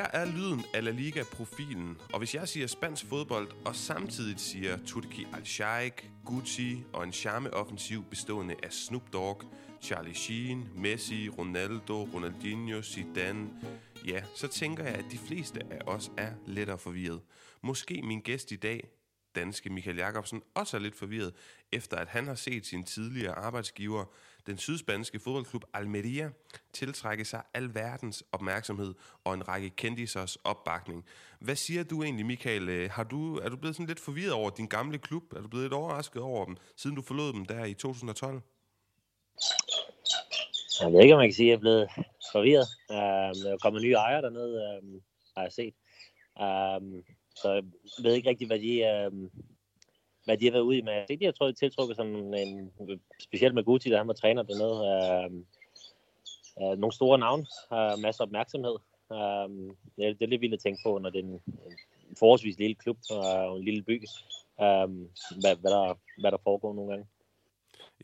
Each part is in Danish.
Her er lyden af La Liga-profilen, og hvis jeg siger spansk fodbold, og samtidig siger Turki Al-Sheikh, Gucci og en charme-offensiv bestående af Snoop Dogg, Charlie Sheen, Messi, Ronaldo, Ronaldinho, Zidane, ja, så tænker jeg, at de fleste af os er lettere forvirret. Måske min gæst i dag, danske Michael Jakobsen, også er lidt forvirret, efter at han har set sin tidligere arbejdsgiver, den sydspanske fodboldklub Almeria, tiltrække sig alverdens opmærksomhed og en række kendisers opbakning. Hvad siger du egentlig, Michael? Øh, har du, er du blevet sådan lidt forvirret over din gamle klub? Er du blevet lidt overrasket over dem, siden du forlod dem der i 2012? Jeg ved ikke, om man kan sige, at jeg er blevet forvirret. Uh, der er kommet nye ejere dernede, uh, har jeg set. Uh, så jeg ved ikke rigtig, hvad de, uh, hvad de har været ude i. Men jeg de har tror, tiltrukket sådan en, specielt med Guti, der han var træner dernede. øh, øh, nogle store navne, har masser af opmærksomhed. Øh, det, er, det er lidt vildt at tænke på, når det er en, en forholdsvis lille klub og en lille by, øh, hvad, hvad, der, hvad der foregår nogle gange.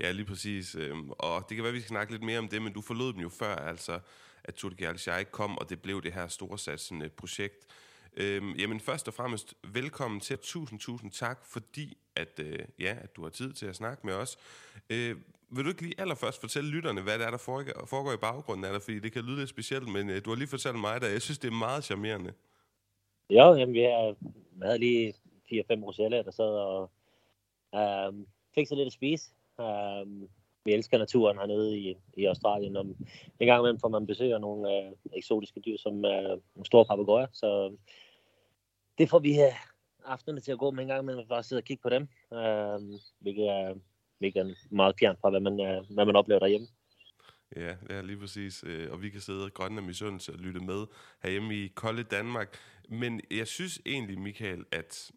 Ja, lige præcis. Øhm, og det kan være, at vi skal snakke lidt mere om det, men du forlod dem jo før, altså, at Turki al kom, og det blev det her storsatsende projekt. Øhm, jamen først og fremmest, velkommen til. Tusind, tusind tak, fordi at, øh, ja, at du har tid til at snakke med os. Øh, vil du ikke lige allerførst fortælle lytterne, hvad det er, der foregår, foregår i baggrunden af dig? Fordi det kan lyde lidt specielt, men øh, du har lige fortalt mig, at jeg synes, det er meget charmerende. Jo, jamen, vi, har, vi havde lige 4-5 roseller, der sad og øh, fik så lidt at spise. Um, vi elsker naturen hernede i, i Australien. Og en gang imellem får man besøg af nogle øh, eksotiske dyr, som øh, nogle store papegøjer. Så det får vi uh, aftenerne til at gå med en gang men bare sidde og kigge på dem. Uh, hvilket, er, hvilket er meget fjernt fra, hvad man, uh, hvad man oplever derhjemme. Ja, ja, lige præcis. Øh, og vi kan sidde grønne af misundelse og lytte med herhjemme i kolde Danmark. Men jeg synes egentlig, Michael, at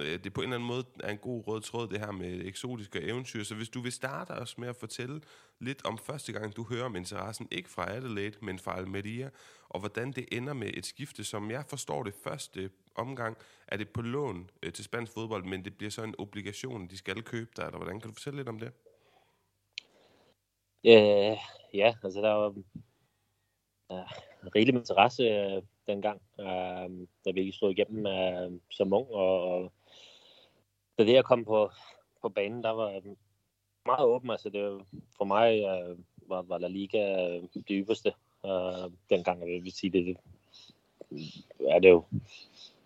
øh, det på en eller anden måde er en god rød tråd, det her med eksotiske eventyr. Så hvis du vil starte os med at fortælle lidt om første gang, du hører om interessen, ikke fra Adelaide, men fra Almeria, og hvordan det ender med et skifte, som jeg forstår det første omgang, er det på lån øh, til spansk fodbold, men det bliver så en obligation, de skal købe dig, eller hvordan kan du fortælle lidt om det? Øh, ja, altså der var øh, rigelig interesse øh, dengang, øh, da vi stod igennem øh, som ung, og, og da det at kom på, på banen, der var meget åben. Altså det, for mig øh, var, var La Liga øh, det ypperste øh, dengang. Jeg vil sige, det, er det jo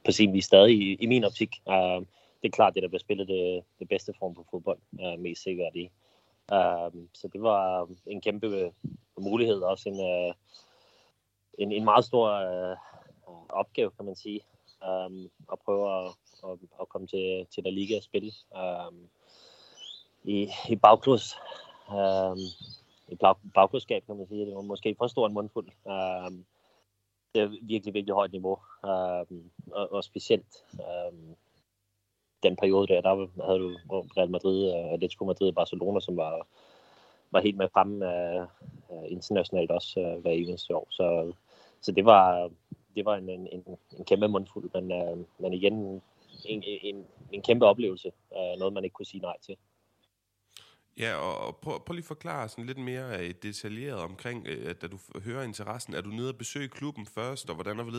på sin vis stadig i, i min optik. Øh, det er klart, det der bliver spillet det, det bedste form for fodbold, er mest sikkert i. Uh, så det var en kæmpe øh, mulighed, også en, uh, en, en meget stor uh, opgave, kan man sige um, at prøve at, at, at komme til, til La liga og spille um, i, i bagklods. Um, øhm, i bag, bagklodskab, kan man sige. Det var måske for stor en mundfuld. Um, det er virkelig, virkelig højt niveau. Um, og, og specielt um, den periode der, der havde du Real Madrid, og Atletico Madrid og Barcelona, som var, var helt med fremme uh, øh, øh, internationalt også uh, hver eneste år. Så, så det var, det var en, en, en kæmpe mundfuld, men, øh, men igen en, en, en kæmpe oplevelse. Øh, noget, man ikke kunne sige nej til. Ja, og, og prøv, prøv lige at forklare sådan lidt mere øh, detaljeret omkring, øh, at da du hører interessen, er du nede og besøge klubben først, og hvordan er det?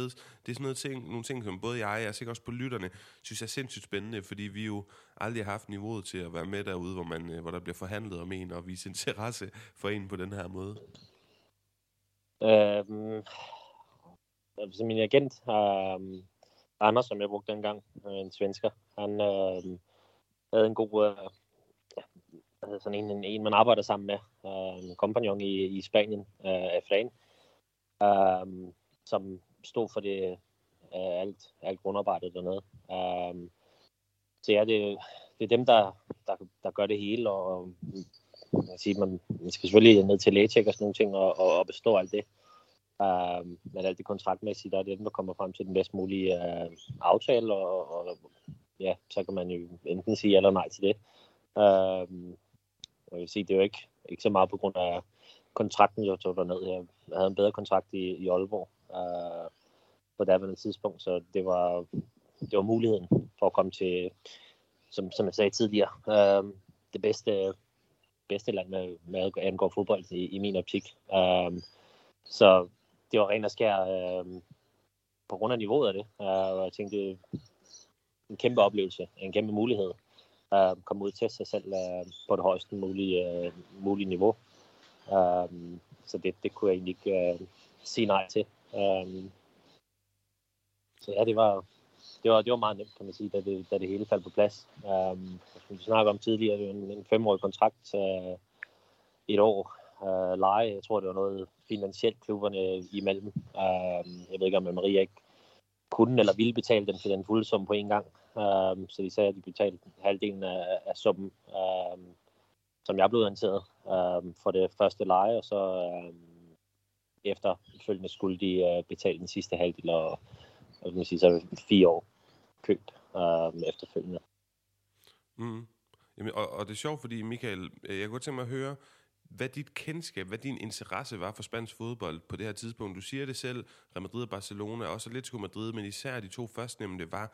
Det er sådan noget ting, nogle ting, som både jeg og sikkert også på lytterne, synes er sindssygt spændende, fordi vi jo aldrig har haft niveauet til at være med derude, hvor, man, øh, hvor der bliver forhandlet om en, og vise interesse for en på den her måde. Øhm, altså min agent, øh, Anders, som jeg brugte dengang, en svensker, han øh, havde en god, øh, ja, sådan en, en, man arbejder sammen med, øh, en kompagnon i, i Spanien, øh, Efrain, øh, som stod for det, øh, alt, alt grundarbejdet dernede. Øh, så ja, det, det er dem, der, der, der gør det hele, og man, siger, man, man skal selvfølgelig ned til lægetjek og sådan nogle ting, og, og, og bestå alt det. Uh, men alt det kontraktmæssigt, der er det dem, der kommer frem til den bedst mulige uh, aftale, og, og ja, så kan man jo enten sige ja eller nej til det. Uh, jeg vil sige, det er jo ikke, ikke så meget på grund af kontrakten, jeg tog derned. Jeg havde en bedre kontrakt i, i Aalborg øh, på daværende tidspunkt, så det var, det var muligheden for at komme til, som, som jeg sagde tidligere, øh, det bedste, bedste land med, med angår fodbold i, i min optik. Øh, så det var rent og skær øh, på grund af niveauet af det. øh, og jeg tænkte, det er en kæmpe oplevelse, en kæmpe mulighed. Øh, uh, komme ud til sig selv uh, på det højeste mulige, uh, mulige niveau. Uh, så det, det kunne jeg egentlig ikke uh, sige nej til. Uh, så ja, det var, det var, det var meget nemt, kan man sige, da det, da det hele faldt på plads. Um, som vi snakkede om tidligere, det en, en femårig kontrakt, uh, et år uh, leje. Jeg tror, det var noget finansielt klubberne imellem. Uh, jeg ved ikke, om Maria ikke kunne eller ville betale den til den fulde sum på en gang. Uh, så de sagde, at de betalte halvdelen af, af summen, uh, som jeg blev orienteret uh, for det første leje, og så uh, efterfølgende skulle de uh, betale den sidste halvdel, og, og kan sige, så fire år køb uh, efterfølgende. Mm. Jamen, og, og det er sjovt, fordi Michael, øh, jeg kunne godt tænke mig at høre, hvad dit kendskab, hvad din interesse var for spansk fodbold på det her tidspunkt. Du siger det selv, Real Madrid og Barcelona, også Atletico Madrid, men især de to førstnævnte var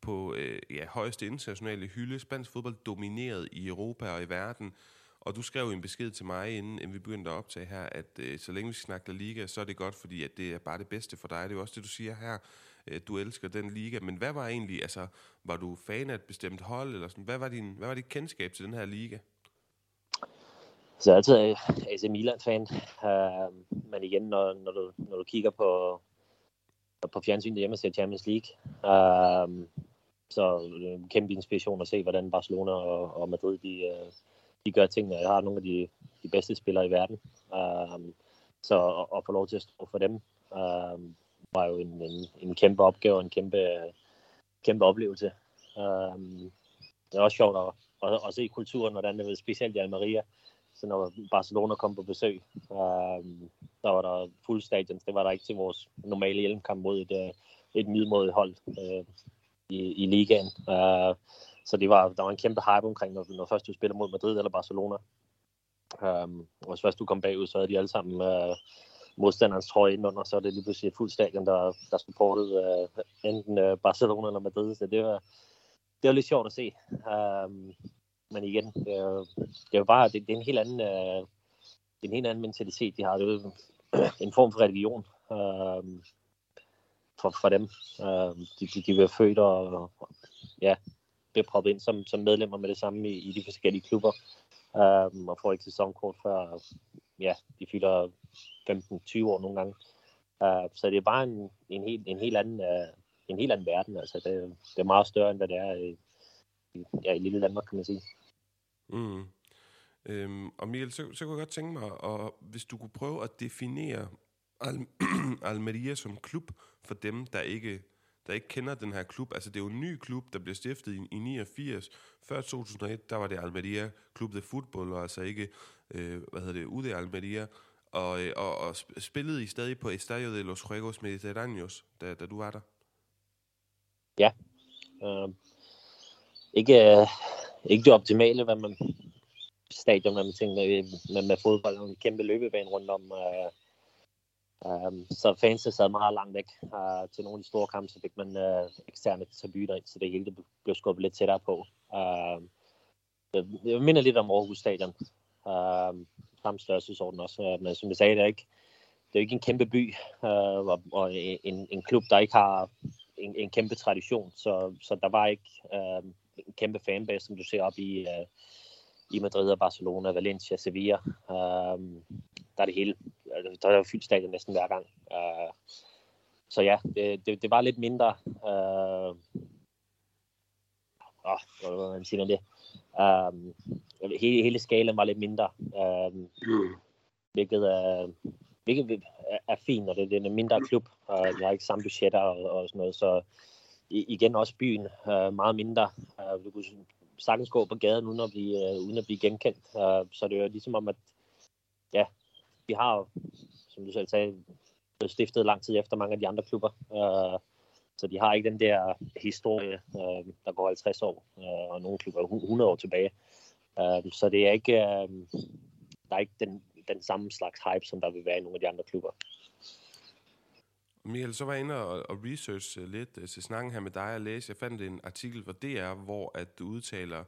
på øh, ja, højeste internationale hylde. Spansk fodbold domineret i Europa og i verden. Og du skrev en besked til mig, inden vi begyndte at optage her, at øh, så længe vi snakker Liga, så er det godt, fordi at det er bare det bedste for dig. Det er jo også det, du siger her. Øh, du elsker den liga. Men hvad var egentlig, altså, var du fan af et bestemt hold? Eller sådan? Hvad, var din, hvad var dit kendskab til den her liga? Så jeg er altid AC Milan-fan. Uh, men igen, når, når, du, når du kigger på, på fjernsynet hjemme og ser Champions League, uh, så er det en kæmpe inspiration at se, hvordan Barcelona og, og Madrid de, øh, de gør tingene. Jeg har nogle af de, de bedste spillere i verden. Uh, så at, få lov til at stå for dem, uh, var jo en, en, en kæmpe opgave og en kæmpe, kæmpe oplevelse. Uh, det er også sjovt at, at, at se kulturen, hvordan det er specielt i Almeria så når Barcelona kom på besøg, øh, der var der fuld stadion. Det var der ikke til vores normale hjælpkamp mod et, øh, et middelmådigt hold øh, i, i ligaen. Øh, så det var, der var en kæmpe hype omkring, når, når først du spiller mod Madrid eller Barcelona. Øh, og hvis først du kom bagud, så havde de alle sammen øh, modstanderens trøje indenunder, så er det lige pludselig et fuldt stadion, der, der supportede øh, enten øh, Barcelona eller Madrid. Så det var, det var lidt sjovt at se. Øh, men igen, det er, det er jo bare, det, det er en helt anden, øh, det er en helt anden mentalitet, de har. Det er jo en form for religion øh, for, for dem. Øh, de, de, de bliver født og, og ja, bliver proppet ind som, som medlemmer med det samme i, i de forskellige klubber. Øh, og får ikke sæsonkort før, ja, de fylder 15-20 år nogle gange. Øh, så det er bare en, en, helt, en, helt anden, Øh, en helt anden verden. Altså, det, det er meget større, end hvad det er i, i, ja, i lille Danmark, kan man sige. Mm. Øhm, og Michael, så, så kunne jeg godt tænke mig, og hvis du kunne prøve at definere Al- Almeria som klub for dem, der ikke, der ikke kender den her klub. Altså det er jo en ny klub, der blev stiftet i, i 89. Før 2001, der var det Almeria Club de Football, og altså ikke, øh, hvad hedder det, UD Almeria. Og, øh, og, og spillede I stadig på Estadio de los Juegos Mediterraneos, da, da du var der? Ja. Øhm, øh, ikke, ikke det optimale, hvad man stadion, hvad man tænker øh, med, med, fodbold og en kæmpe løbebane rundt om. Øh, um, så fansene sad meget langt væk uh, til nogle af de store kampe, så fik man uh, eksterne tribuner ind, så det hele det blev skubbet lidt tættere på. Uh, jeg minder lidt om Aarhus Stadion. Uh, samme størrelsesorden også, uh, men som jeg sagde, det er ikke, det er ikke en kæmpe by, uh, og, og en, en klub, der ikke har en, en kæmpe tradition, så, så der var ikke uh, kæmpe fanbase, som du ser op i, uh, i Madrid og Barcelona, Valencia, Sevilla. Uh, der er det hele. Altså, der er jo fyldt stadion næsten hver gang. Uh, så ja, det, det, det var lidt mindre... Uh, åh, hvad man siger det? Um, hele, hele skalen var lidt mindre. Um, hvilket er, hvilket er fint, og det, det er en mindre klub. Uh, de har ikke samme budgetter og, og sådan noget, så igen også byen øh, meget mindre. Øh, du kunne sagtens gå på gaden uden at blive, øh, uden at blive genkendt. Øh, så det er jo ligesom om, at ja, vi har som du selv sagde, blevet stiftet lang tid efter mange af de andre klubber. Øh, så de har ikke den der historie, øh, der går 50 år, øh, og nogle klubber 100 år tilbage. Øh, så det er ikke, øh, der er ikke den, den samme slags hype, som der vil være i nogle af de andre klubber. Michael, så var jeg inde og, og research lidt til snakken her med dig og læse. Jeg fandt en artikel fra DR, hvor at du udtaler,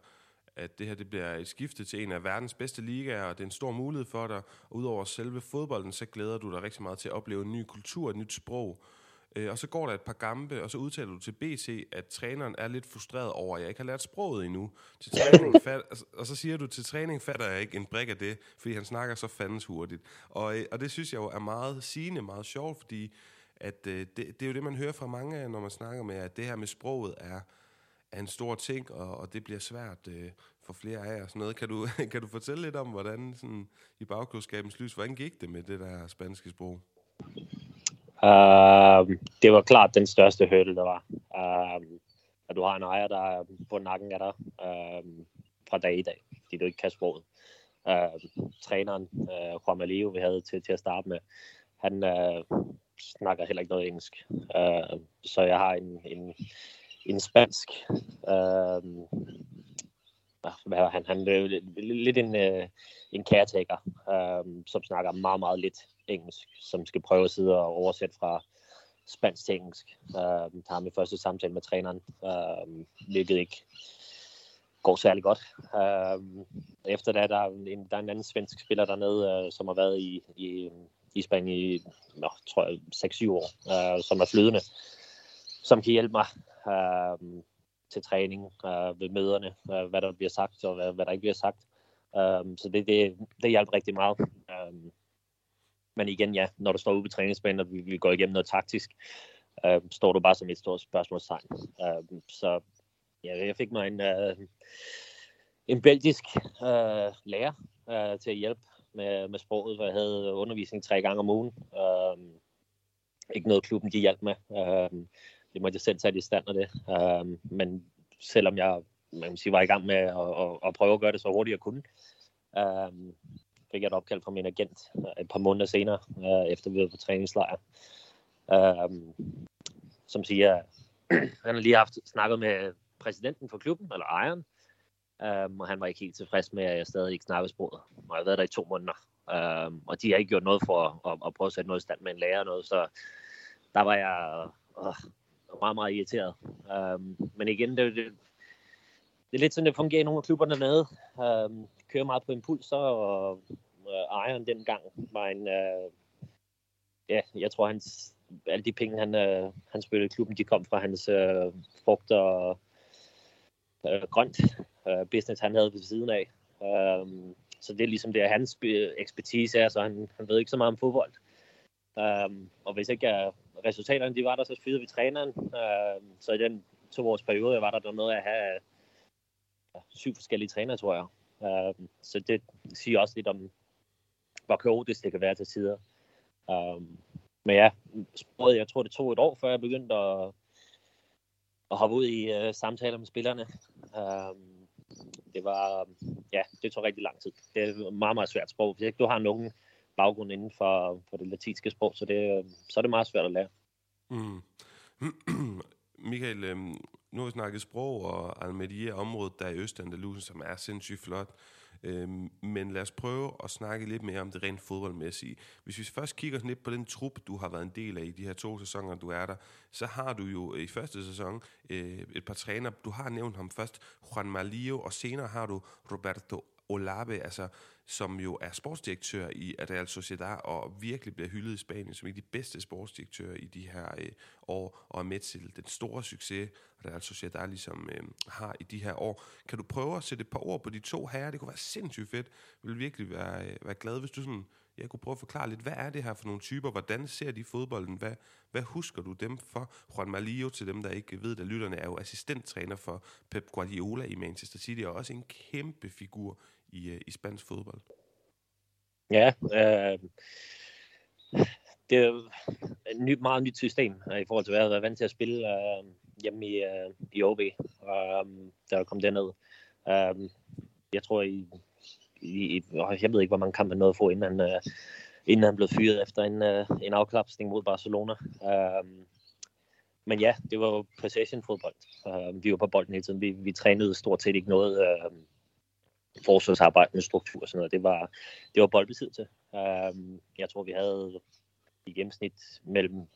at det her det bliver et skifte til en af verdens bedste ligaer, og det er en stor mulighed for dig. Og udover selve fodbolden, så glæder du dig rigtig meget til at opleve en ny kultur, et nyt sprog. Øh, og så går der et par gampe, og så udtaler du til BT, at træneren er lidt frustreret over, at jeg ikke har lært sproget endnu. Til træning fat, og så siger du, til træning fatter jeg ikke en brik af det, fordi han snakker så fandens hurtigt. Og, og det synes jeg jo er meget sigende, meget sjovt, fordi at, øh, det, det er jo det, man hører fra mange, når man snakker med, at det her med sproget er, er en stor ting, og, og det bliver svært øh, for flere af jer. Sådan noget. Kan, du, kan du fortælle lidt om, hvordan sådan, i bagklodskabens lys, hvordan gik det med det der spanske sprog? Uh, det var klart den største hurdle, der var. Øhm, uh, at du har en ejer, der er på nakken af dig uh, fra dag i dag, fordi du ikke kan sproget. Uh, træneren, uh, Juan Malio, vi havde til, til at starte med, han øh, snakker heller ikke noget engelsk. Øh, så jeg har en, en, en spansk Øh, ah, hvad er han? Han øh, er lidt en, øh, en caretaker, øh, som snakker meget, meget lidt engelsk, som skal prøve at sidde og oversætte fra spansk til engelsk. Øh, har min første samtale med træneren, øh, hvilket ikke går særlig godt. Øh, efter det, der er, en, der er en anden svensk spiller dernede, øh, som har været i, i, i Spanien i, nå, tror jeg, 6-7 år, øh, som er flydende, som kan hjælpe mig øh, til træning øh, ved møderne, øh, hvad der bliver sagt og hvad, hvad der ikke bliver sagt. Øh, så det, det, det hjælper rigtig meget. Øh, men igen, ja, når du står ude på træningsbanen, og vi, vi går igennem noget taktisk, øh, står du bare som et stort spørgsmålstegn. Øh, så ja, jeg fik mig en, øh, en belgisk øh, lærer øh, til at hjælpe med, med sproget, for jeg havde undervisning tre gange om ugen. Øhm, ikke noget klubben de hjalp med. Øhm, det måtte jeg selv tage i stand af det. Øhm, men selvom jeg man kan sige, var i gang med at, at, at prøve at gøre det så hurtigt jeg kunne, øhm, fik jeg et opkald fra min agent øh, et par måneder senere, øh, efter vi var på træningslejr, Øhm, som siger, han har lige haft snakket med præsidenten for klubben, eller ejeren, øh, og han var ikke helt tilfreds med, at jeg stadig ikke snakkede sproget. Og jeg har været der i to måneder, Um, og de har ikke gjort noget for at, at, at prøve at sætte noget i stand med en lærer og noget, så der var jeg øh, meget, meget irriteret. Um, men igen, det, det, det er lidt sådan, det fungerer i nogle af klubberne dernede. de kører meget på impulser, og øh, ejeren dengang var en... Øh, ja, jeg tror, hans, alle de penge, han, øh, han spillede i klubben, de kom fra hans øh, frugt og øh, grønt øh, business, han havde ved siden af. Øh, så det er ligesom det, hans ekspertise er, så han, han ved ikke så meget om fodbold. Um, og hvis ikke jeg, resultaterne de var der, så fyrede vi træneren. Uh, så i den to års periode, jeg var der, der noget at have øh, syv forskellige trænere, tror jeg. Uh, så det siger også lidt om, hvor kaotisk det kan være til tider. Um, men ja, sproget, jeg tror, det tog et år, før jeg begyndte at, at hoppe ud i uh, samtaler med spillerne. Um, det var, ja, det tog rigtig lang tid. Det er et meget, meget svært sprog. Hvis ikke du har nogen baggrund inden for, for det latinske sprog, så, det, så er det meget svært at lære. Mm. Michael, øhm, nu har vi snakket sprog og Almeria-området der i Østandalusien, som er sindssygt flot. Øhm, men lad os prøve at snakke lidt mere om det rent fodboldmæssige. Hvis vi først kigger lidt på den trup, du har været en del af i de her to sæsoner, du er der, så har du jo øh, i første sæson øh, et par træner. Du har nævnt ham først, Juan Malio, og senere har du Roberto Olave, altså, som jo er sportsdirektør i Real Sociedad, og virkelig bliver hyldet i Spanien som en af de bedste sportsdirektører i de her øh, år, og er med til den store succes, Real Sociedad ligesom øh, har i de her år. Kan du prøve at sætte et par ord på de to herrer? Det kunne være sindssygt fedt. Jeg vil virkelig være, øh, være glad, hvis du sådan jeg kunne prøve at forklare lidt, hvad er det her for nogle typer? Hvordan ser de fodbolden? Hvad, hvad husker du dem for? Juan Malio, til dem, der ikke ved der lytterne er jo assistenttræner for Pep Guardiola i Manchester City, og også en kæmpe figur i, øh, i spansk fodbold. Ja, øh, det er et nyt, meget nyt system øh, i forhold til, hvad jeg har været vant til at spille øh, hjemme i, øh, i OB, øh, der jeg kom derned. Øh, jeg tror, i, i, jeg ved ikke, hvor mange kampe han nåede at få, inden han, øh, inden han blev fyret efter en, øh, en afklapsning mod Barcelona. Øh, men ja, det var jo possession fodbold. Uh, vi var på bolden hele tiden. Vi, vi trænede stort set ikke noget uh, forsvarsarbejde med struktur og sådan noget. Det var, det var boldbesiddelse. Øhm, jeg tror, vi havde i gennemsnit mellem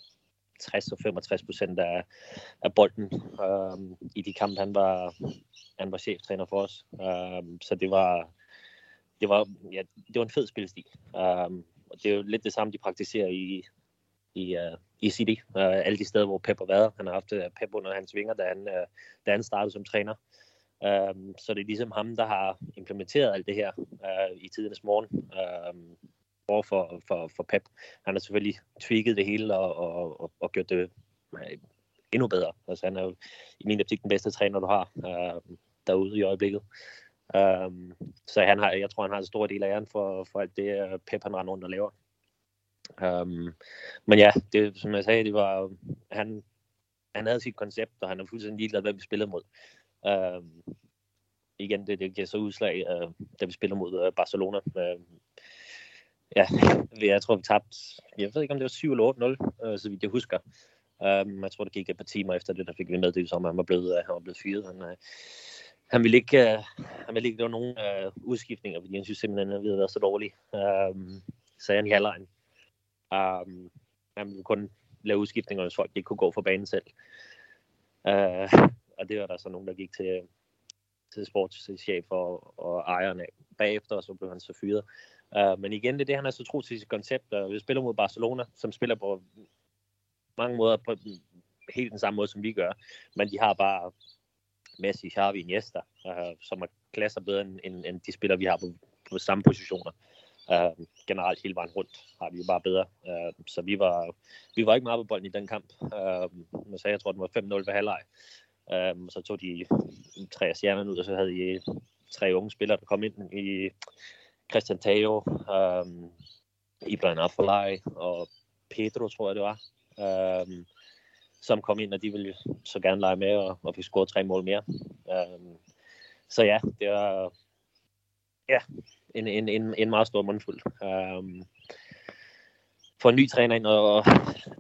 60 og 65 procent af, af bolden øhm, i de kampe, han var, han var cheftræner for os. Øhm, så det var, det var, ja, det var en fed spilstil. Øhm, og det er jo lidt det samme, de praktiserer i, i, uh, i City. Uh, alle de steder, hvor Pep har været. Han har haft øh, Pep under hans vinger, da han, uh, da han startede som træner. Um, så det er ligesom ham, der har implementeret alt det her uh, i tidernes morgen um, over for, for, for Pep. Han har selvfølgelig tweaked det hele og, og, og, og gjort det uh, endnu bedre. Altså, han er jo i min optik den bedste træner, du har uh, derude i øjeblikket. Um, så han har, jeg tror, han har en stor del af æren for, for alt det, øh, Pep han render rundt og laver. Um, men ja, det, som jeg sagde, det var, han, han havde sit koncept, og han er fuldstændig ligeglad, hvem vi spillede mod. Øh, igen, det, det giver så udslag, øh, da vi spiller mod øh, Barcelona. Øh, ja, jeg tror, vi tabte, jeg ved ikke, om det var 7 eller 8-0, øh, så vidt jeg husker. Um, jeg tror, det gik et par timer efter det, der fik vi meddelelse om, at han var blevet, uh, han var blevet fyret. Han, uh, han ville ikke, uh, han ville ikke lave nogen uh, udskiftninger, fordi han synes simpelthen, at vi havde været så dårlige. Um, øhm, sagde han i halvlejen. Um, han ville kun lave udskiftninger, hvis folk ikke kunne gå for banen selv. Uh, og det var der så nogen, der gik til, til sportschef og, og ejerne bagefter, og så blev han så fyret. Uh, men igen, det er det, han er så tro til sit koncept. Uh, vi spiller mod Barcelona, som spiller på mange måder på helt den samme måde, som vi gør. Men de har bare Messi, Xavi, Iniesta, uh, som er klasser bedre end, end, end de spillere, vi har på, på samme positioner. Uh, generelt hele vejen rundt har vi jo bare bedre. Uh, så vi var, vi var ikke meget på bolden i den kamp. Uh, så jeg tror, den var 5-0 ved halvleg. Um, så tog de tre af stjernerne ud, og så havde de tre unge spillere, der kom ind i Christian Teo, um, Ibrahim Afalai og Pedro, tror jeg det var, um, som kom ind, og de ville så gerne lege med, og, og fik scoret tre mål mere. Um, så ja, det var ja, en, en, en, en meget stor mundfuld. Um, for en ny træner ind, og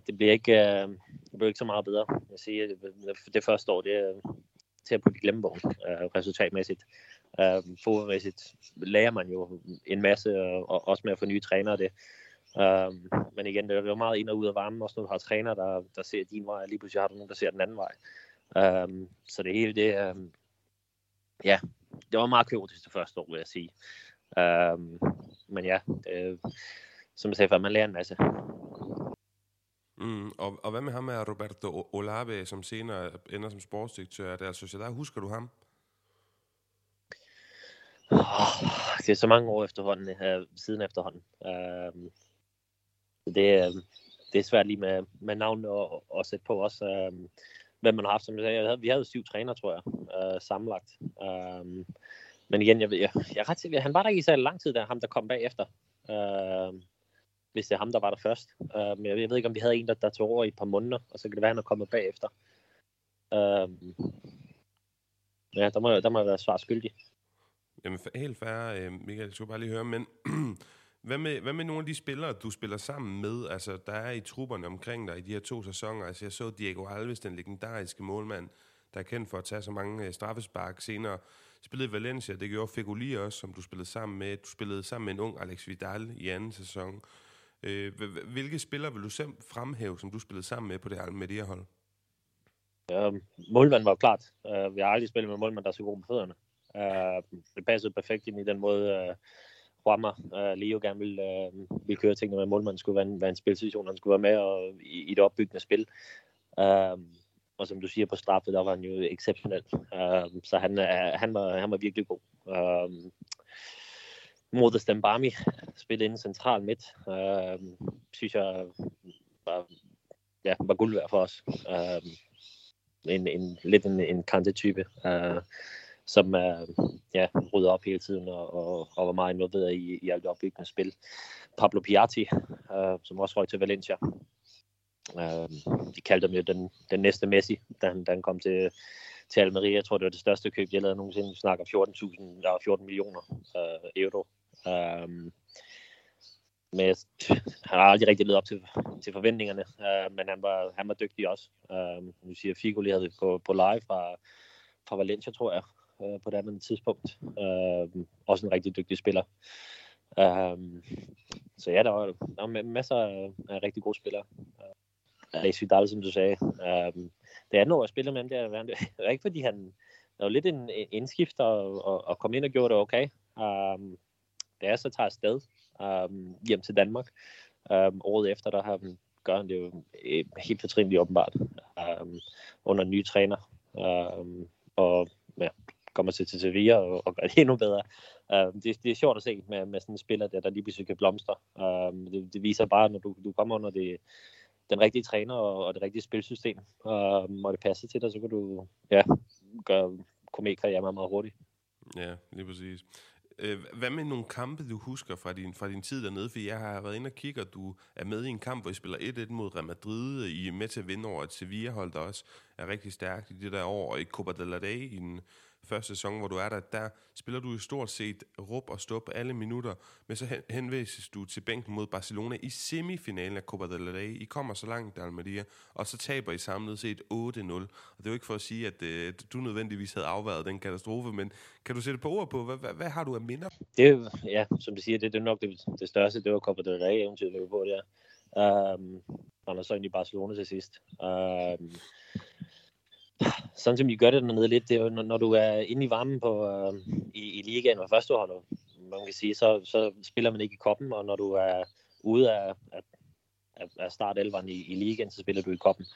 det bliver ikke, uh, det blev ikke så meget bedre. Jeg siger, øh, det, første år, det er til at putte i glemmebogen uh, resultatmæssigt. Øh, uh, fodboldmæssigt lærer man jo en masse, og også med at få nye trænere det. Um, men igen, det er jo meget ind og ud af varmen, også når du har træner, der, der ser din vej, og lige pludselig har du nogen, der ser den anden vej. Um, så det hele, det, um, ja, det var meget kaotisk det første år, vil jeg sige. Um, men ja, det, som jeg sagde før, man lærer en masse. Mm, og, og hvad med ham med Roberto Olave, som senere ender som sportsdirektør der Sociedad? Husker du ham? Oh, det er så mange år efterhånden, uh, siden efterhånden. Uh, det, uh, det er svært lige med, med navn og, og sætte på også, øhm, uh, hvad man har haft. Som jeg sagde, vi havde syv træner, tror jeg, uh, sammenlagt. Uh, men igen, jeg, jeg, jeg er ret sikker, han var der ikke i så lang tid, der ham der kom bagefter. Uh, hvis det er ham, der var der først. Uh, men jeg, jeg ved ikke, om vi havde en, der, der tog over i et par måneder, og så kan det være, han er kommet bagefter. Uh, ja, der må, der må jeg være svar skyldig. Jamen, helt fair, øh, Michael, jeg skulle bare lige høre, men hvad med, hvad med nogle af de spillere, du spiller sammen med, altså der er i trupperne omkring dig i de her to sæsoner? Altså jeg så Diego Alves, den legendariske målmand, der er kendt for at tage så mange straffespark senere spillede i Valencia, det gjorde Fegoli også, som du spillede sammen med. Du spillede sammen med en ung Alex Vidal i anden sæson. Øh, hvilke spillere vil du selv fremhæve, som du spillede sammen med på det, med hold? Ja, målmanden var klart. Uh, vi har aldrig spillet med målmand, der er så god med fødderne. Uh, det passede perfekt ind i den måde, øh, uh, Rama, Leo gerne ville, uh, ville køre tingene med, målmanden skulle være en, være en spilsituation, han skulle være med og, i, i det opbyggende spil. Uh, og som du siger på straffet, der var han jo exceptionel. Uh, så han, han, var, han var virkelig god. Uh, Modest Stambami spille inden central midt. øh, synes jeg var, ja, var guld værd for os. Øh, en, en, lidt en, en kantetype, øh, som øh, ja, rydder op hele tiden og, og, og var meget involveret i, i alt det opbyggende spil. Pablo Piatti, øh, som også røg til Valencia, Øh, de kaldte ham jo den, den næste Messi, da han, da han kom til, til Almeria. Jeg tror, det var det største køb, jeg lavede nogensinde. Vi snakker 14.000, ja, 14 millioner øh, euro. Øh, men jeg, han har aldrig rigtig levet op til, til forventningerne, øh, men han var, han var dygtig også. Øh, nu siger Figo lige havde på, på live fra, fra Valencia, tror jeg, øh, på det andet tidspunkt. Øh, også en rigtig dygtig spiller. Øh, så ja, der var, der var masser af, af rigtig gode spillere. Øh, Alex Vidal, som du sagde. Um, det andet år, jeg spillede med ham, det var det var ikke fordi han der var lidt en indskifter og, og, og kom ind og gjorde det okay. Um, da jeg så tager afsted um, hjem til Danmark, um, året efter, der har um, gør han det jo øh, helt fortrinligt åbenbart um, under nye ny træner. Um, og ja, kommer til til Sevilla og, og gør det endnu bedre. Um, det, det er sjovt at se med, med sådan en spiller, der, der lige pludselig kan blomstre. Um, det, det viser bare, når du, du kommer under det, den rigtige træner og, og det rigtige spilsystem, um, og det passer til dig, så kan du ja, gøre komikarriere meget, meget hurtigt. Ja, lige præcis. Øh, hvad med nogle kampe, du husker fra din, fra din tid dernede? For jeg har været inde og kigge, og du er med i en kamp, hvor I spiller 1-1 mod Real Madrid. I er med til at vinde over et Sevilla-hold, der også er rigtig stærkt i det der år. Og i Copa del Rey i en første sæson, hvor du er der, der spiller du i stort set rup og stop alle minutter, men så henvises du til bænken mod Barcelona i semifinalen af Copa del Rey. I kommer så langt, Almeria, og så taber I samlet set 8-0. Og det er jo ikke for at sige, at øh, du nødvendigvis havde afværet den katastrofe, men kan du sætte på ord på, hvad, hvad, hvad har du af minder? Det ja, som du siger, det, det er nok det, det største, det var Copa del Rey eventyret vi var på der. Um, og så ind i Barcelona til sidst. Um, sådan som I gør det dernede lidt, det er jo, når, når du er inde i varmen på, øh, i, i ligaen og første år, man kan sige, så, så spiller man ikke i koppen, og når du er ude af, af, af startelveren i, i ligaen, så spiller du i koppen.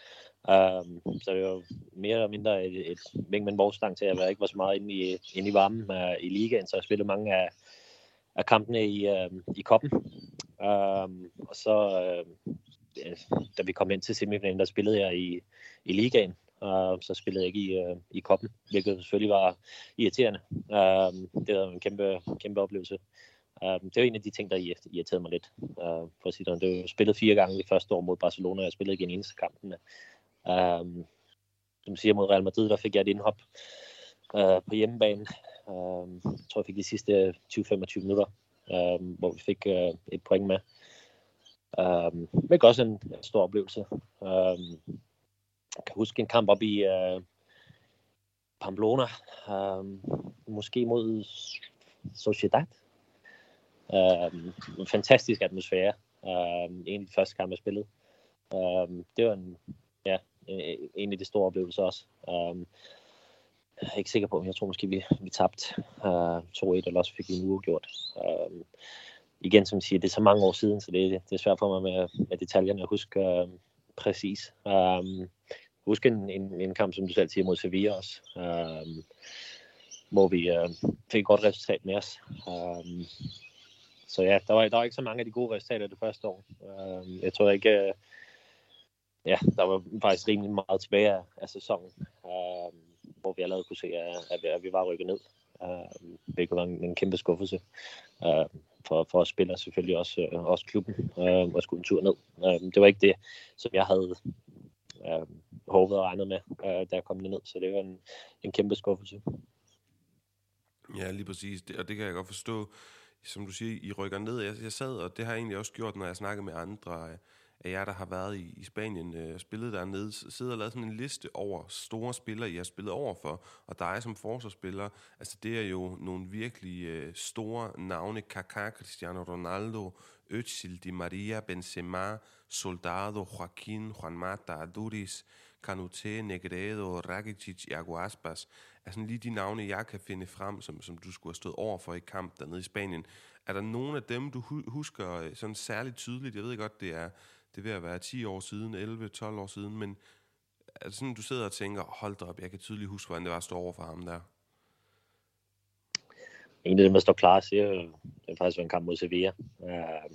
Um, så det er jo mere eller mindre et, et vink med en til, at jeg ikke var så meget inde i, inde i varmen uh, i ligaen, så jeg spillede mange af, af kampene i, uh, i koppen. Um, og så, uh, da vi kom ind til semifinalen, der spillede jeg i, i ligaen, Uh, så spillede jeg ikke i, øh, i koppen, hvilket selvfølgelig var irriterende. Øh, det var en kæmpe, kæmpe oplevelse. Øh, det var en af de ting, der irriterede mig lidt. øh, for at sige det, det var spillet fire gange i første år mod Barcelona, og jeg spillede ikke en eneste kamp. Uh, som siger mod Real Madrid, der fik jeg et indhop øh, på hjemmebane. Øh, jeg tror, jeg fik de sidste 20-25 minutter, øh, hvor vi fik øh, et point med. Øh, men også en, stor oplevelse. Øh, jeg kan huske en kamp op i uh, Pamplona, uh, måske mod Sociedad. Uh, en fantastisk atmosfære. Uh, en af de første kampe, jeg spillede. Uh, det var en, ja, en af de store oplevelser også. Uh, jeg er ikke sikker på, men jeg tror måske, vi, vi tabte uh, 2-1, eller også fik vi en uafgjort. Uh, igen, som jeg siger, det er så mange år siden, så det, det er svært for mig med, med detaljerne at huske uh, præcis. Um, huske en, en, en kamp, som du selv siger, mod Sevilla også, um, hvor vi øh, fik et godt resultat med os. Um, så ja, der var, der var ikke så mange af de gode resultater det første år. Um, jeg tror ikke, øh, ja, der var faktisk rimelig meget tilbage af, af sæsonen, um, hvor vi allerede kunne se, at, at, vi var rykket ned. Um, hvilket var en, en kæmpe skuffelse uh, for, for os spillere selvfølgelig også, øh, også klubben øh, og skulle en tur ned. Uh, det var ikke det, som jeg havde øh, håbet og regnet med, øh, da jeg kom ned. Så det var en, en kæmpe skuffelse. Ja, lige præcis. Det, og det kan jeg godt forstå. Som du siger, I rykker ned. Jeg, jeg sad, og det har jeg egentlig også gjort, når jeg snakker med andre af jer, der har været i, i Spanien og øh, spillet dernede, sidder og lavet sådan en liste over store spillere, I har spillet over for, og dig som forsvarsspiller, altså det er jo nogle virkelig øh, store navne, Kaká, Cristiano Ronaldo, Özil, Di Maria, Benzema, Soldado, Joaquin, Juan Mata, Aduriz, Canute, Negredo, Rakitic, Iago Aspas, altså lige de navne, jeg kan finde frem, som, som du skulle have stået over for i kamp dernede i Spanien. Er der nogen af dem, du husker øh, sådan særligt tydeligt? Jeg ved godt, det er, det vil være 10 år siden, 11-12 år siden, men er det sådan, du sidder og tænker, hold da op, jeg kan tydeligt huske, hvordan det var at stå over for ham der? En af dem, der står klar, siger, det er faktisk en kamp mod Sevilla, øh,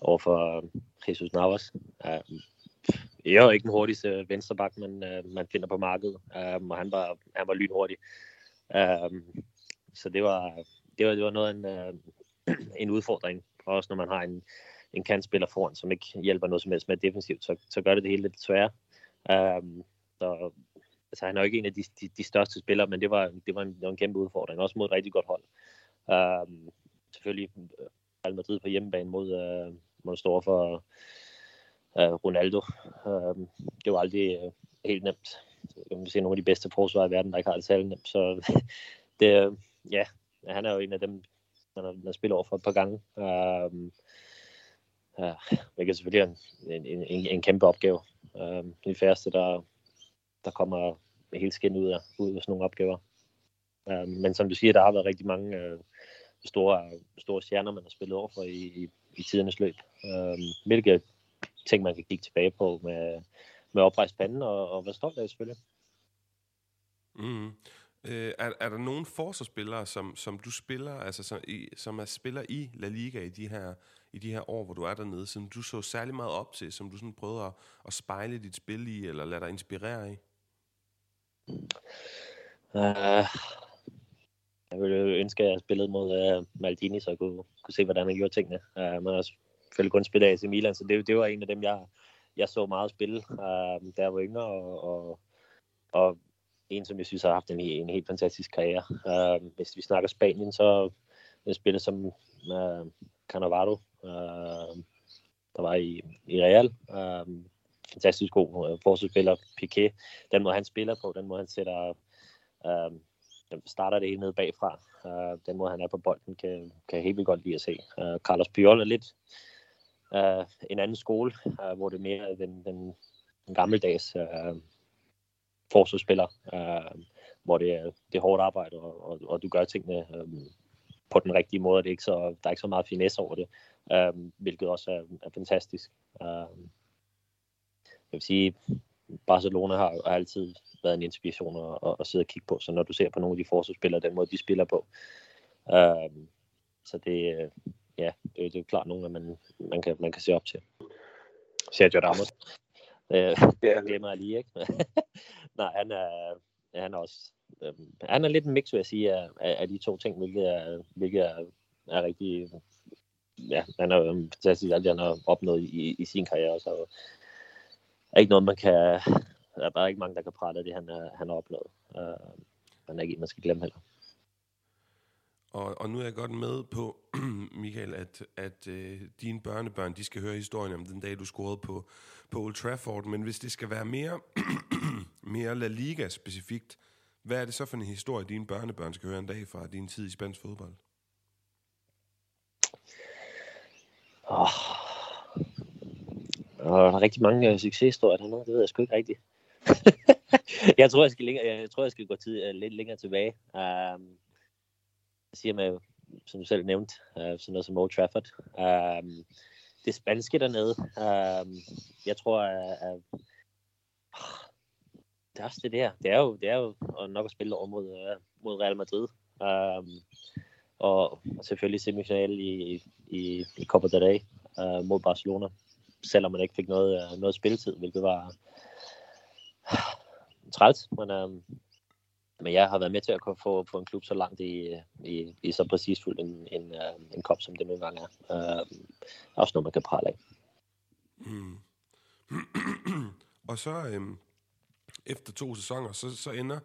over for øh, Jesus Navas. Øh, jeg er jo ikke den hurtigste vensterbak, man, øh, man finder på markedet, øh, og han var, han var lynhurtig. Øh, så det var, det var, det var noget af en, øh, en udfordring, også når man har en, en kantspiller foran, som ikke hjælper noget som helst med defensivt, så, så gør det det hele lidt sværere. Um, så, altså, han er jo ikke en af de, de, de største spillere, men det var, det var, en, det var en kæmpe udfordring, også mod et rigtig godt hold. Um, selvfølgelig øh, Real Madrid på hjemmebane mod, uh, mod store for uh, Ronaldo. Um, det var aldrig uh, helt nemt. Jeg kan se nogle af de bedste forsvarer i verden, der ikke har det særlig nemt. Så det, ja, han er jo en af dem, man har, man har spillet over for et par gange. Um, øh, det er selvfølgelig en, en, en, en kæmpe opgave. Øh, de færreste, der, der kommer helt skin ud af, ud af sådan nogle opgaver. Øh, men som du siger, der har været rigtig mange øh, store, store stjerner, man har spillet over for i, i, i tidernes løb. Øh, hvilke ting, man kan kigge tilbage på med, med oprejst panden og, og være stolt af selvfølgelig. Mm. Øh, er, er der nogen forsvarsspillere, som, som du spiller, altså som, i, som er spiller i La Liga i de her i de her år, hvor du er dernede, som du så særlig meget op til, som du sådan prøvede at, at spejle dit spil i, eller lade dig inspirere i? Uh, øh, jeg ville ønske, at jeg spillede mod uh, Maldini, så jeg kunne, kunne se, hvordan han gjorde tingene. Uh, man har selvfølgelig kun spillet AC Milan, så det, det var en af dem, jeg, jeg så meget spille, uh, da jeg var yngre, og, og, og en, som jeg synes har haft en, en helt fantastisk karriere. Uh, hvis vi snakker Spanien, så en spiller som uh, Cannavaro, uh, der var i, i Real. Uh, fantastisk god uh, forsvarsspiller, Piqué. Den måde, han spiller på, den måde, han sætter... Uh, starter det hele nede bagfra. Uh, den måde, han er på bolden, kan, kan jeg helt vildt godt lide at se. Uh, Carlos Puyol er lidt uh, en anden skole, uh, hvor det er mere den, den, den gammeldags uh, forsvarsspiller, øh, hvor det er, det er hårdt arbejde, og, og, og du gør tingene øh, på den rigtige måde. Det er ikke så, der er ikke så meget finesse over det, øh, hvilket også er, er fantastisk. Øh, jeg vil sige, Barcelona har, har altid været en inspiration at, at, at sidde og kigge på, så når du ser på nogle af de forsvarsspillere, den måde de spiller på, øh, så det, øh, ja, det, det er klart nogle, man, man, kan, man kan se op til. Sergio Ramos. Øh, ja. glemmer jeg lige, ikke? Nej, han er, han er også... Øh, han er lidt en mix, vil jeg sige, af, af de to ting, hvilket er, hvilket er, er rigtig... Ja, han er fantastisk, alt han har opnået i, i sin karriere, så er ikke noget, man kan... Der er bare ikke mange, der kan prale af det, han, er, han har opnået. Uh, han er ikke en, man skal glemme heller. Og, og nu er jeg godt med på, Michael, at, at øh, dine børnebørn, de skal høre historien om den dag, du scorede på, på Old Trafford. Men hvis det skal være mere, mere La Liga specifikt, hvad er det så for en historie, dine børnebørn skal høre en dag fra din tid i spansk fodbold? Oh. Der er rigtig mange øh, succeshistorier dernede, det ved jeg sgu ikke rigtigt. jeg tror, jeg skal, længere, jeg tror, jeg skal gå tid, uh, lidt længere tilbage. Um, siger med, som du selv nævnte, uh, sådan noget som Old Trafford. Um, det spanske dernede, um, jeg tror, at, uh, det er også det der. Det er jo, det er jo nok at spille over mod, uh, mod Real Madrid. Um, og, og selvfølgelig semifinal i, i, i Copa del Rey uh, mod Barcelona. Selvom man ikke fik noget, uh, noget spilletid, hvilket var uh, træls. Men, uh, men jeg har været med til at kunne få, få en klub så langt i, i, i så præcisfuldt en, en, øh, en kop, som det nogle gange er. Øh, også noget, man kan prale af. Mm. og så øhm, efter to sæsoner, så, så ender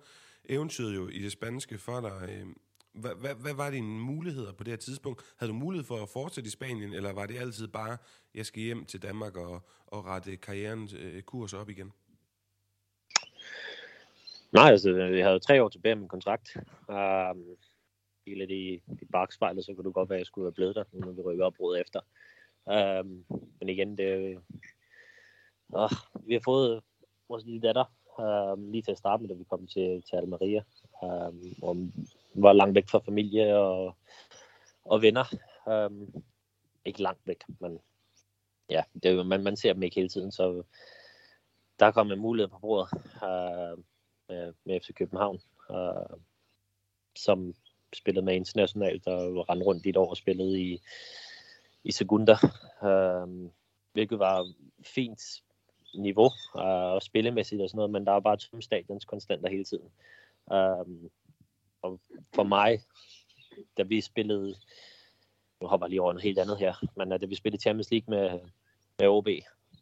eventyret jo i det spanske for dig. Øhm, hvad, hvad, hvad var dine muligheder på det her tidspunkt? Havde du mulighed for at fortsætte i Spanien, eller var det altid bare, jeg skal hjem til Danmark og, og rette karrieren øh, kurs op igen? Nej, altså, jeg havde tre år tilbage med min kontrakt. Øhm, um, hele det i, i bagspejlet, så kunne du godt være, at jeg skulle være blevet der, når vi rykker op råd efter. Um, men igen, det, uh, vi har fået vores lille datter, um, lige til at starte med, da vi kom til, til Almeria. Um, og var langt væk fra familie og, og venner. Um, ikke langt væk, men ja, det man, man ser dem ikke hele tiden, så der kom en mulighed på bordet uh, med, med FC København, øh, som spillede med internationalt og rendte rundt i et år og spillede i, i sekunder, øh, hvilket var fint niveau øh, og spillemæssigt og sådan noget, men der var bare tomme stadions konstant hele tiden. Øh, og for mig, da vi spillede, nu hopper jeg lige over noget helt andet her, men øh, da vi spillede Champions League med, med OB,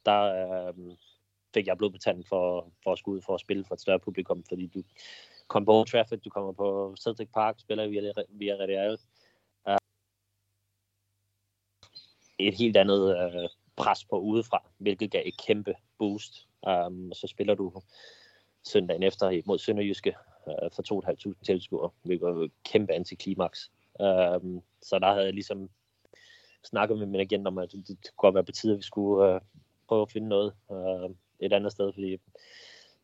der øh, fik jeg blodbetalt for, for at skulle ud for at spille for et større publikum, fordi du kom på Old Trafford, du kommer på Celtic Park, spiller via, via Real. Uh, et helt andet uh, pres på udefra, hvilket gav et kæmpe boost. Um, og så spiller du søndagen efter mod Sønderjyske, uh, for 2.500 tilskuere, hvilket var et kæmpe antiklimaks. Um, så der havde jeg ligesom snakket med min agent om, at det, det kunne godt være på tide, at vi skulle uh, prøve at finde noget um, et andet sted, fordi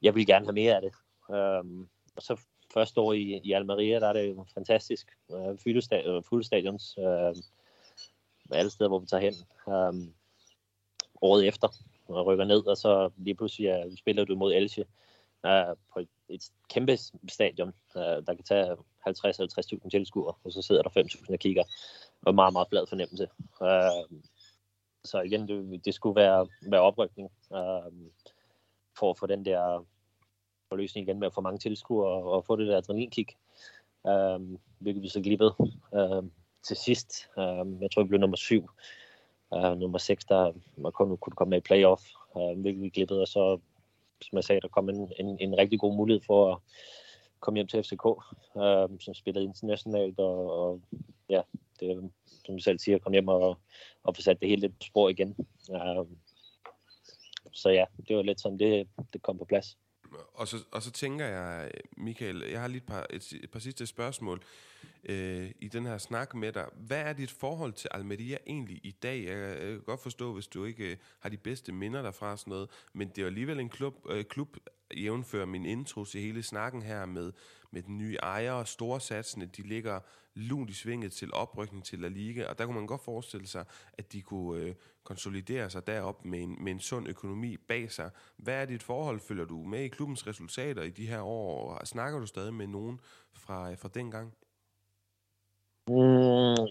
jeg ville gerne have mere af det. Øhm, og så første år i, i Almeria, der er det jo fantastisk. Øh, fulde, stadions, øh, øhm, alle steder, hvor vi tager hen. Øh, året efter og rykker ned, og så lige pludselig ja, spiller du mod Elche øh, på et, et kæmpe stadion, øh, der kan tage 50-50.000 tilskuere, og så sidder der 5.000 og kigger, og meget, meget flad fornemmelse. Øh, så igen, det, det skulle være, være oprykning øh, for at få den der forløsning igen med at få mange tilskuere og, og få det der adrenalinkick, øh, hvilket vi så glippede øh, til sidst. Øh, jeg tror, vi blev nummer syv. Øh, nummer 6, der man kun, kunne komme med i playoff, øh, hvilket vi glippede, og så, som jeg sagde, der kom en, en, en rigtig god mulighed for at komme hjem til FCK, øh, som spillede internationalt, og, og ja, øh, som du selv siger, komme hjem og, og få sat det hele lidt på spor igen. Øh, så ja, det var lidt sådan, det, det kom på plads. Og så, og så tænker jeg, Michael, jeg har lige et par, et, et par sidste spørgsmål øh, i den her snak med dig. Hvad er dit forhold til Almeria egentlig i dag? Jeg, kan godt forstå, hvis du ikke øh, har de bedste minder derfra sådan noget, men det er alligevel en klub, øh, klub jævnfører min intro til hele snakken her med, med den nye ejer og storsatsene. De ligger lunt i svinget til oprykning til La Liga, og der kunne man godt forestille sig, at de kunne øh, konsolidere sig derop med en, med en sund økonomi bag sig. Hvad er dit forhold? Følger du med i klubbens resultater i de her år? Og snakker du stadig med nogen fra, fra dengang? Mm,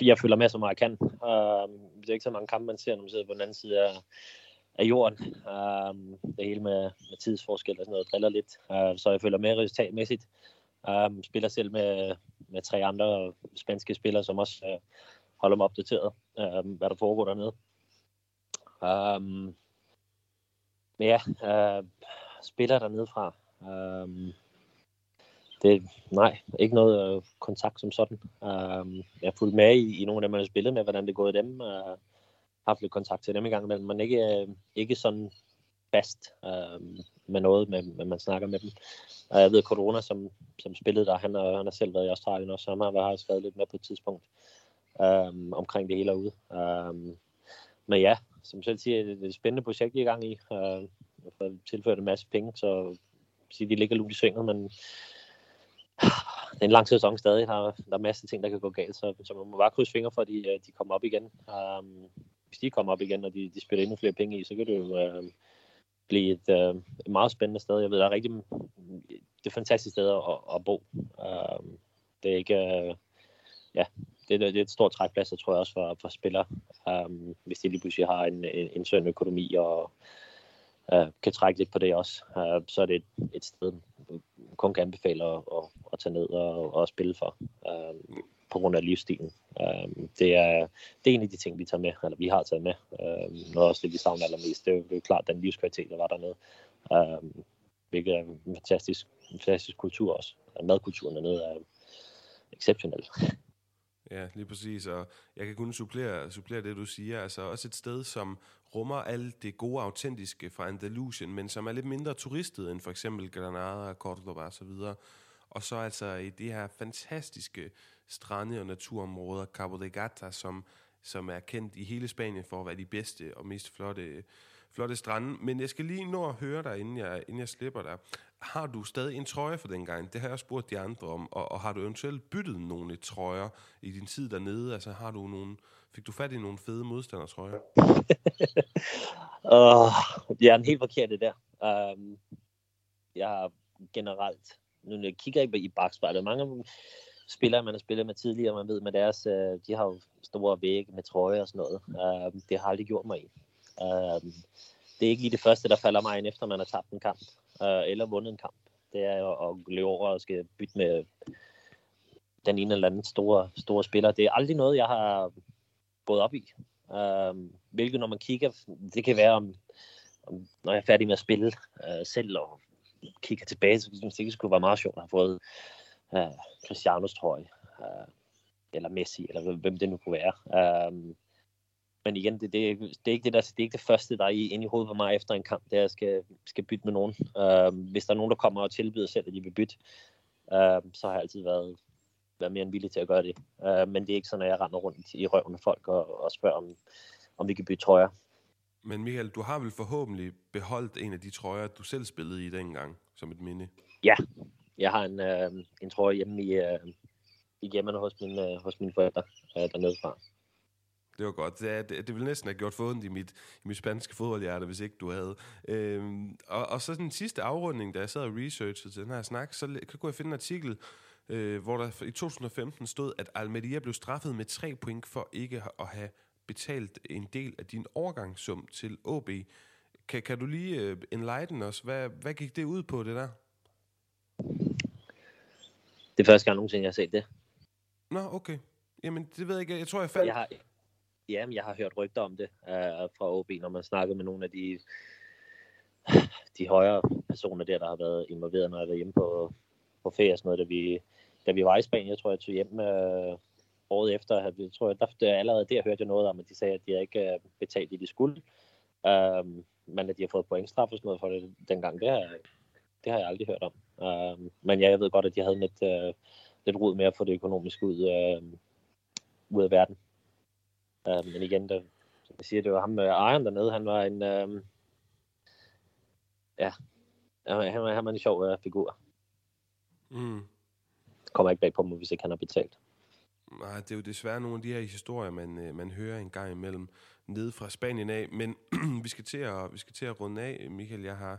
jeg følger med så meget jeg kan. Uh, det er ikke så mange kampe, man ser, når man sidder på den anden side af, af jorden. Uh, det hele med, med tidsforskel og sådan noget driller lidt. Uh, så jeg følger med resultatmæssigt. Uh, spiller selv med, med tre andre spanske spillere, som også uh, holder mig opdateret, uh, hvad der foregår dernede. Um, men ja, uh, spiller dernede fra. Um, det, nej, ikke noget øh, kontakt som sådan. Øh, jeg har fulgt med i, i nogle af dem, man har spillet med, hvordan det er gået dem. Uh, haft lidt kontakt til dem i gang imellem, men ikke, øh, ikke sådan fast øh, med noget, med, med man snakker med dem. Og jeg ved, Corona, som, som spillede der, han han har selv været i Australien også, og han har, også skrevet lidt med på et tidspunkt øh, omkring det hele herude. Øh, men ja, som selv siger, det er et spændende projekt, I er i gang i. Øh, jeg har tilført en masse penge, så sige, de ligger lunt i svinget, men det er en lang sæson stadig. Der er, der er masser af ting, der kan gå galt, så, så man må bare krydse fingre for, at de, øh, de kommer op igen. Um, hvis de kommer op igen, og de, de spiller endnu flere penge i, så kan det jo uh, blive et, uh, et meget spændende sted. Jeg ved, der er rigtig det er et fantastisk sted at, at bo. Um, det er ikke... Uh, ja, det, det er et stort trækplads, tror jeg også for, for spillere, um, hvis de lige pludselig har en, en, en sund økonomi og øh, kan trække lidt på det også. Uh, så er det et, et sted, kun kan anbefale at, at, at tage ned og, og spille for, øh, på grund af livsstilen. Øh, det, er, det er en af de ting, vi tager med, eller vi har taget med. Øh, noget også det, vi savner allermest, det er jo, det er jo klart den livskvalitet, der var dernede. Øh, hvilket er en fantastisk, en fantastisk kultur også. Madkulturen dernede er exceptionel. Ja, lige præcis, og jeg kan kun supplere, supplere det, du siger. Altså også et sted, som rummer alt det gode, autentiske fra Andalusien, men som er lidt mindre turistet end for eksempel Granada, Cordoba og så videre. Og så altså i de her fantastiske strande- og naturområder, Cabo de Gata, som, som er kendt i hele Spanien for at være de bedste og mest flotte, flotte strande. Men jeg skal lige nå at høre dig, inden jeg, inden jeg slipper dig. Har du stadig en trøje for den gang? Det har jeg spurgt de andre om. Og, og har du eventuelt byttet nogle trøjer i din tid dernede? Altså har du nogle, fik du fat i nogle fede modstandertrøjer? uh, jeg er en helt forkert det der. Um, jeg har generelt, nu jeg kigger ikke i bagspejlet, mange af spillere, man har spillet med tidligere, man ved med deres, øh, de har jo store vægge med trøjer og sådan noget. Uh, det har aldrig gjort mig en. Øhm, det er ikke lige det første, der falder mig ind, efter man har tabt en kamp, øh, eller vundet en kamp. Det er jo at løbe over og skal bytte med den ene eller anden store, store spiller. Det er aldrig noget, jeg har gået op i. Øh, hvilket når man kigger, det kan være om, om når jeg er færdig med at spille øh, selv og kigger tilbage, så synes jeg, det skulle være meget sjovt at have fået øh, Cristianos trøje, Øh, eller Messi, eller hvem det nu kunne være. Øh, men igen, det, det, det, er ikke det, der, det er ikke det første, der er inde i hovedet på mig efter en kamp, det er, at jeg skal, skal bytte med nogen. Uh, hvis der er nogen, der kommer og tilbyder selv, at de vil bytte, uh, så har jeg altid været, været mere end villig til at gøre det. Uh, men det er ikke sådan, at jeg render rundt i røven af folk og, og spørger, om, om vi kan bytte trøjer. Men Michael, du har vel forhåbentlig beholdt en af de trøjer, du selv spillede i dengang, som et minde? Ja, jeg har en, øh, en trøje hjemme i, øh, i hjemmene hos, min, øh, hos mine forældre øh, dernede fra. Det var godt. Det, er, det, det ville næsten have gjort ondt i mit, i mit spanske fodboldhjerte, hvis ikke du havde. Øhm, og, og så den sidste afrunding, da jeg sad og researchede til den her snak, så kunne jeg finde en artikel, øh, hvor der i 2015 stod, at Almeria blev straffet med tre point for ikke at have betalt en del af din overgangssum til OB. Kan, kan du lige uh, enlighten os? Hvad, hvad gik det ud på, det der? Det er første gang nogensinde, jeg har set det. Nå, okay. Jamen, det ved jeg ikke. Jeg tror, jeg faldt... Jeg har, jamen, jeg har hørt rygter om det uh, fra OB, når man snakker med nogle af de, de højere personer der, der har været involveret, når jeg var hjemme på, på ferie og sådan noget, da vi, da vi var i Spanien. Jeg tror, jeg tog hjem uh, året efter. Jeg tror, jeg, der, allerede der hørte jeg noget om, at de sagde, at de ikke uh, betalt det, de skulle. Uh, men at de har fået pointstraf og sådan noget for det dengang, det har, det har jeg aldrig hørt om. Uh, men ja, jeg ved godt, at de havde lidt, uh, lidt rod med at få det økonomisk ud, uh, ud af verden. Uh, men igen, der, som jeg siger, det var ham med ejeren dernede, han var en, uh, ja, han, var, han var en sjov uh, figur. Mm. Kommer ikke bag på mig, hvis ikke han har betalt. Nej, det er jo desværre nogle af de her historier, man, man hører en gang imellem nede fra Spanien af. Men vi, skal til at, vi skal til at runde af, Michael. Jeg har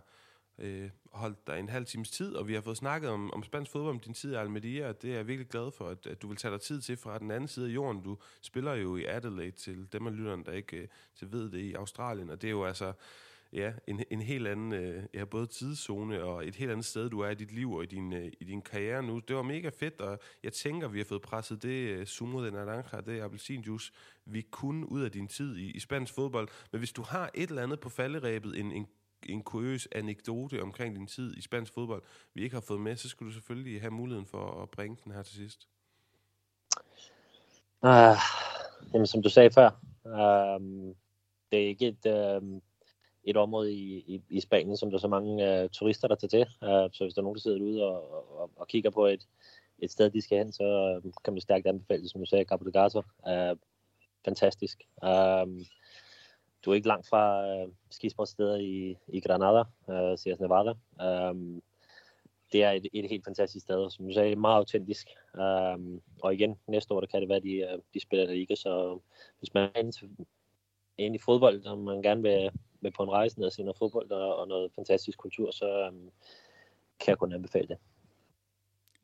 øh, holdt dig en halv times tid, og vi har fået snakket om, om spansk fodbold, om din tid i Almeria, og det er jeg virkelig glad for, at, at du vil tage dig tid til fra den anden side af jorden. Du spiller jo i Adelaide til dem af lytterne, der ikke øh, til ved det i Australien, og det er jo altså ja, en, en helt anden, øh, ja, både tidszone og et helt andet sted, du er i dit liv og i din, øh, i din karriere nu. Det var mega fedt, og jeg tænker, vi har fået presset det øh, sumo de naranja, det appelsinjuice, vi kunne ud af din tid i, i spansk fodbold. Men hvis du har et eller andet på falderæbet, en, en en kuriøs anekdote omkring din tid i spansk fodbold, vi ikke har fået med, så skulle du selvfølgelig have muligheden for at bringe den her til sidst. Uh, jamen, som du sagde før, uh, det er ikke et, uh, et område i, i, i Spanien, som der er så mange uh, turister, der tager til. Uh, så hvis der er nogen, der sidder ude og, og, og kigger på et, et sted, de skal hen, så uh, kan man stærkt anbefale, som du sagde, Cabo de Gata. Uh, øh, fantastisk. Uh, du er ikke langt fra øh, skisportsteder i, i Granada, øh, Sierra Nevada. Um, det er et, et helt fantastisk sted, som du sagde, meget autentisk. Um, og igen, næste år, der kan det være, at de, øh, de spiller der ikke, så hvis man er inde, til, i fodbold, og man gerne vil, vil på en rejse ned og se noget fodbold og, og noget fantastisk kultur, så um, kan jeg kun anbefale det.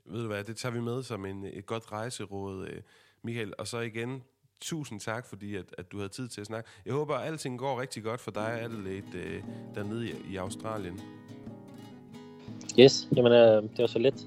Ved du hvad, det tager vi med som en, et godt rejseråd, øh, Michael. Og så igen, tusind tak, fordi at, at du havde tid til at snakke. Jeg håber, at alting går rigtig godt for dig, Adelaide, øh, dernede i, i Australien. Yes, jamen øh, det var så let.